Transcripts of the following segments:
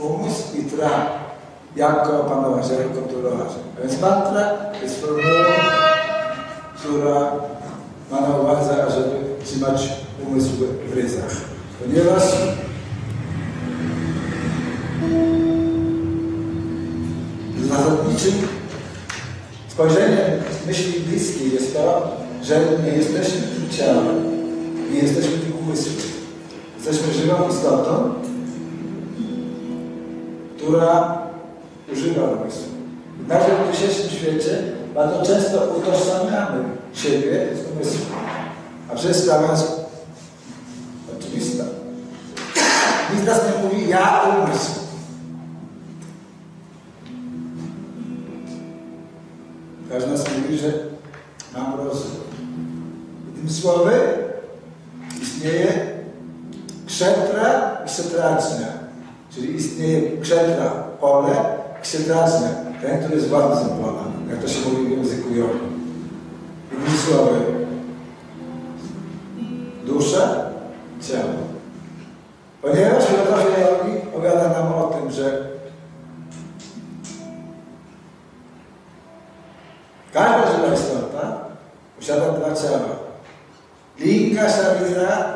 umysł i tra, jak go opanować, jak kontrolować. Więc mantra jest formułą, która ma na uwadze, ażeby trzymać umysł w ryzach. Ponieważ zasadniczym spojrzeniem myśli bliskiej jest to, że nie jesteśmy tym ciałem, nie jesteśmy tym umysłem. Jesteśmy żywą istotą, która używa umysłu. Nawet w dzisiejszym świecie bardzo często utożsamiamy siebie z umysłem. A przecież sprawa jest oczywista. Nikt nas nie mówi ja umysł. Każdy z nas mówi, że mam rozum. Tym słowy istnieje kszetra i kszetracznia. Czyli istnieje kszetra, pole, kszetracznia, ten, który jest władcą pola, jak to się mówi w języku jogi. Innymi słowy, dusza, ciało. Ponieważ filozofia jogi opowiada nam o tym, że każda żywa istota posiada dwa ciała. Linga Sharira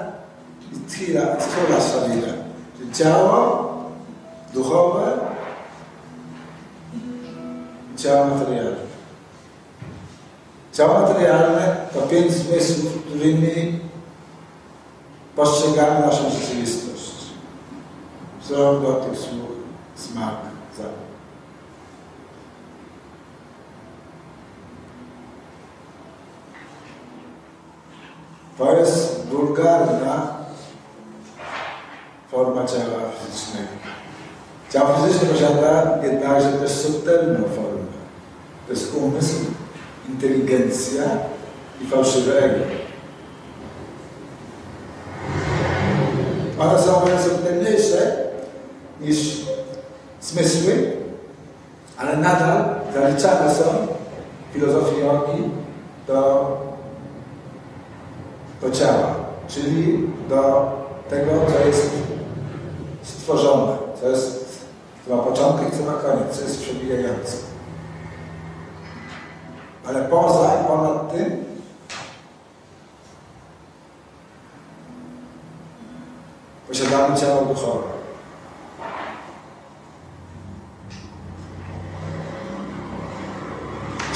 i Thira, Sthula Sharira. Czyli ciało duchowe i ciało materialne. Ciało materialne to pięć zmysłów, którymi postrzegamy naszą rzeczywistość. Wzrok, dotyk, słuch, smak, zapach. To jest wulgarna forma ciała fizycznego. Ciało fizyczne posiada jednakże też subtelną formę. To jest umysł, inteligencja i fałszywe ego. One są o subtelniejsze niż zmysły, ale nadal zaliczane są filozofii jogi do, do ciała, czyli do tego, co jest stworzone, co jest, co ma początek, co ma koniec, co jest przebijające. Ale poza i ponad tym posiadamy ciało duchowe.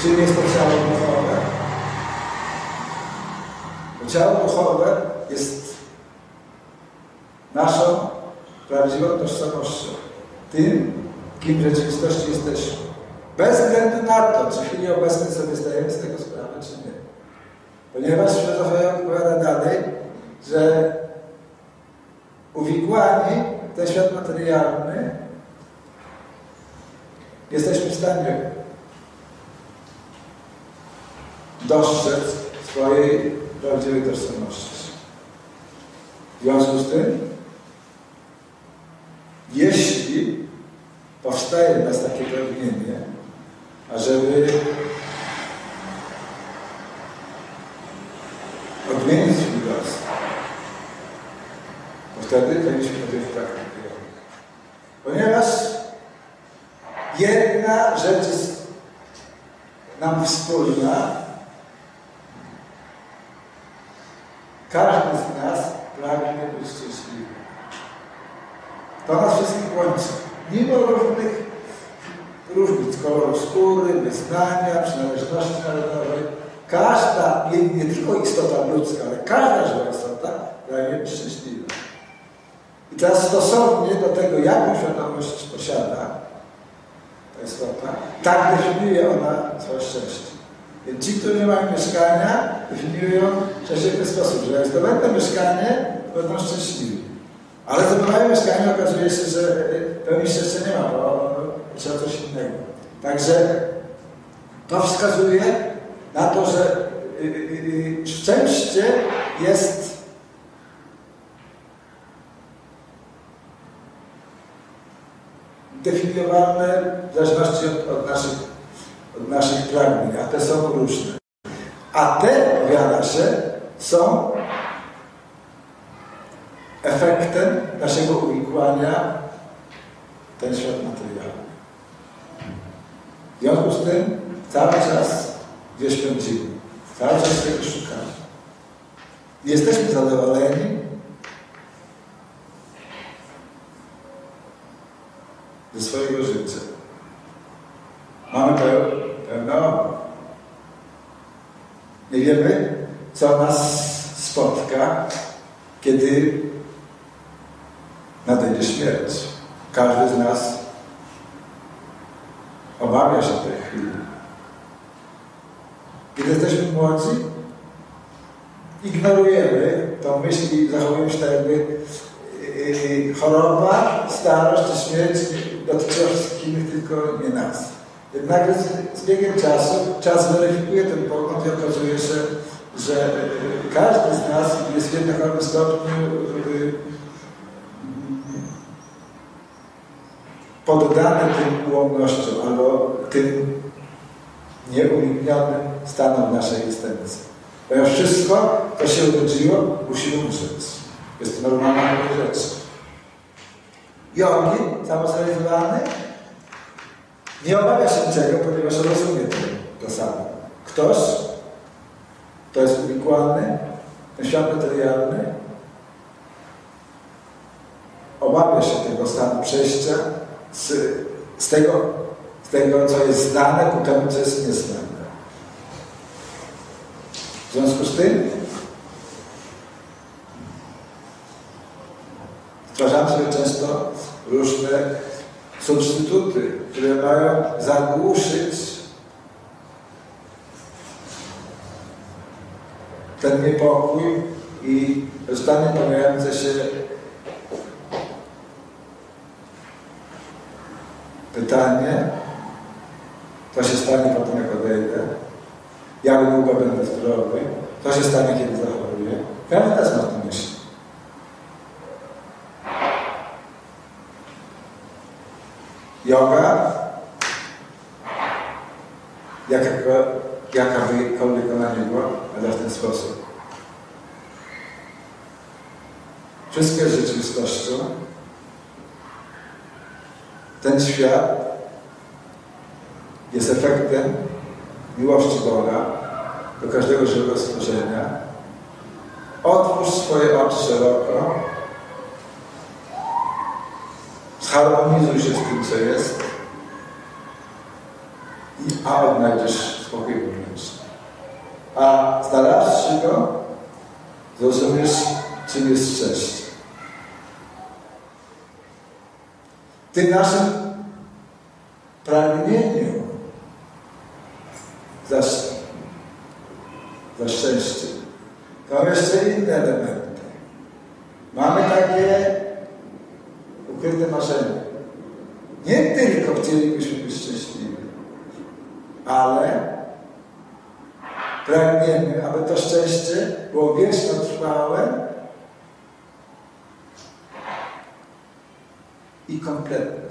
Czym jest to ciało duchowe? To ciało duchowe jest naszą prawdziwą tożsamością. Tym, kim w rzeczywistości jesteśmy. Bez względu na to, czy w chwili obecnej sobie zdajemy z tego sprawę, czy nie. Ponieważ filozofia opowiada dalej, że uwikłani w ten świat materialny jesteśmy w stanie dostrzec swojej prawdziwej tożsamości. W związku z tym, w nas takie pragnienie, ażeby odmienić los, to wtedy powinniśmy podjąć praktykę. Ponieważ jedna rzecz jest nam wspólna, każdy z nas pragnie być szczęśliwy. To nas wszystkich łączy. Mimo różnych koloru skóry, wyznania, przynależności narodowej, każda, nie, nie tylko istota ludzka, ale każda żywa istota pragnie być szczęśliwa. I teraz stosownie do tego, jaką świadomość posiada ta istota, tak definiuje ona swoje szczęście. Więc ci, którzy nie mają mieszkania, definiują szczęście w ten sposób, że jak zdobędą mieszkanie, będą szczęśliwi. Ale zdobywają mieszkanie, okazuje się, że pełni szczęścia nie ma, bo trzeba coś innego. Także to wskazuje na to, że szczęście jest definiowane w zależności od, od, naszych, od naszych pragnień, a te są różne. A te, powiada się, są efektem naszego uwikłania ten świat materialny. W związku z tym cały czas gdzieś pędzimy, cały czas tego szukamy. Jesteśmy zadowoleni ze swojego życia. Mamy obawy. Nie wiemy, co nas spotka, kiedy nadejdzie śmierć. Każdy z nas obawia się tej chwili. Kiedy jesteśmy młodzi, ignorujemy tą myśl i zachowujemy się tak jakby yy, choroba, starość czy śmierć dotyczyła wszystkich tylko nie nas. Jednak z, z biegiem czasu czas weryfikuje ten pogląd i okazuje się, że yy, każdy z nas jest w jednym stopniu yy, poddany tym ułomnościom albo tym nieuniknionym stanom naszej egzystencji. Ponieważ wszystko, co się urodziło, musi umrzeć. Jest to normalna rzecz. Jogi, samozrealizowany, nie obawia się niczego, ponieważ rozumie to, to samo. Ktoś, to jest uwikłany, ten świat materialny, obawia się tego stanu przejścia z, z, tego, z tego, co jest znane, ku temu, co jest nieznane. W związku z tym stwarzamy sobie często różne substytuty, które mają zagłuszyć ten niepokój i stany pojawiające się pytanie, co się stanie potem, jak odejdę, jak długo będę zdrowy, co się stanie, kiedy zachoruję. Każdy też ma to myśli. Yoga, jaka by ona nie była, ale w ten sposób. Wszystkie rzeczywistością ten świat jest efektem miłości Boga do każdego żywego stworzenia. Otwórz swoje oczy szeroko, zharmonizuj się z tym, co jest, i a odnajdziesz spokój wewnętrzny. A znalazłszy go, zrozumiesz, czym jest szczęście. tym naszym pragnieniu za, za szczęście. To są jeszcze inne elementy. Mamy takie ukryte marzenia. Nie tylko chcielibyśmy być szczęśliwi, ale pragniemy, aby to szczęście było wieczno trwałe i kompletne.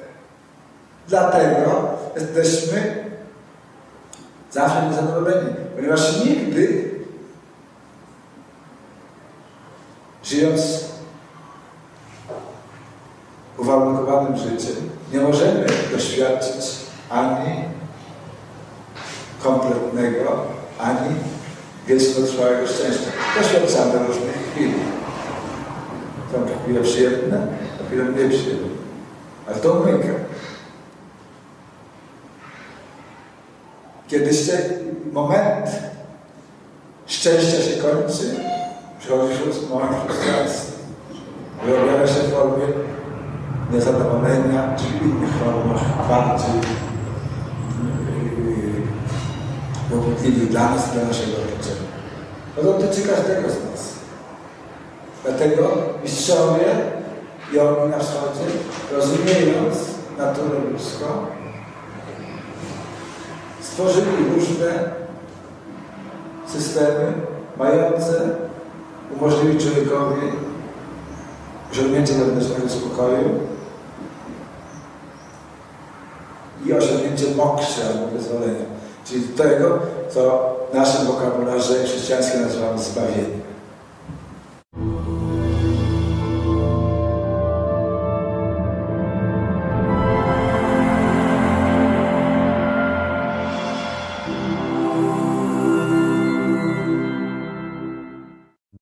Dlatego jesteśmy zawsze niezadowoleni, ponieważ nigdy żyjąc Ani Gesellsverger Svenska. Jag ska tillsammans med Filip. Там как я все, да, а перед мне все. А. Kiedy się moment szczęścia się kończy, przychodzi szósty moment frustracji. Wyobjawia się w formie niezadowolenia czy innych formach bardziej yy, dla nas, dla naszego otoczenia. To dotyczy każdego z nas. Dlatego mistrzowie i oni na wschodzie, rozumiejąc naturę ludzką, stworzyli różne systemy mające umożliwić człowiekowi osiągnięcie wewnętrznego spokoju i osiągnięcie moksy albo wyzwolenia, czyli tego, co w naszym wokabularze chrześcijańskim nazywamy zbawieniem.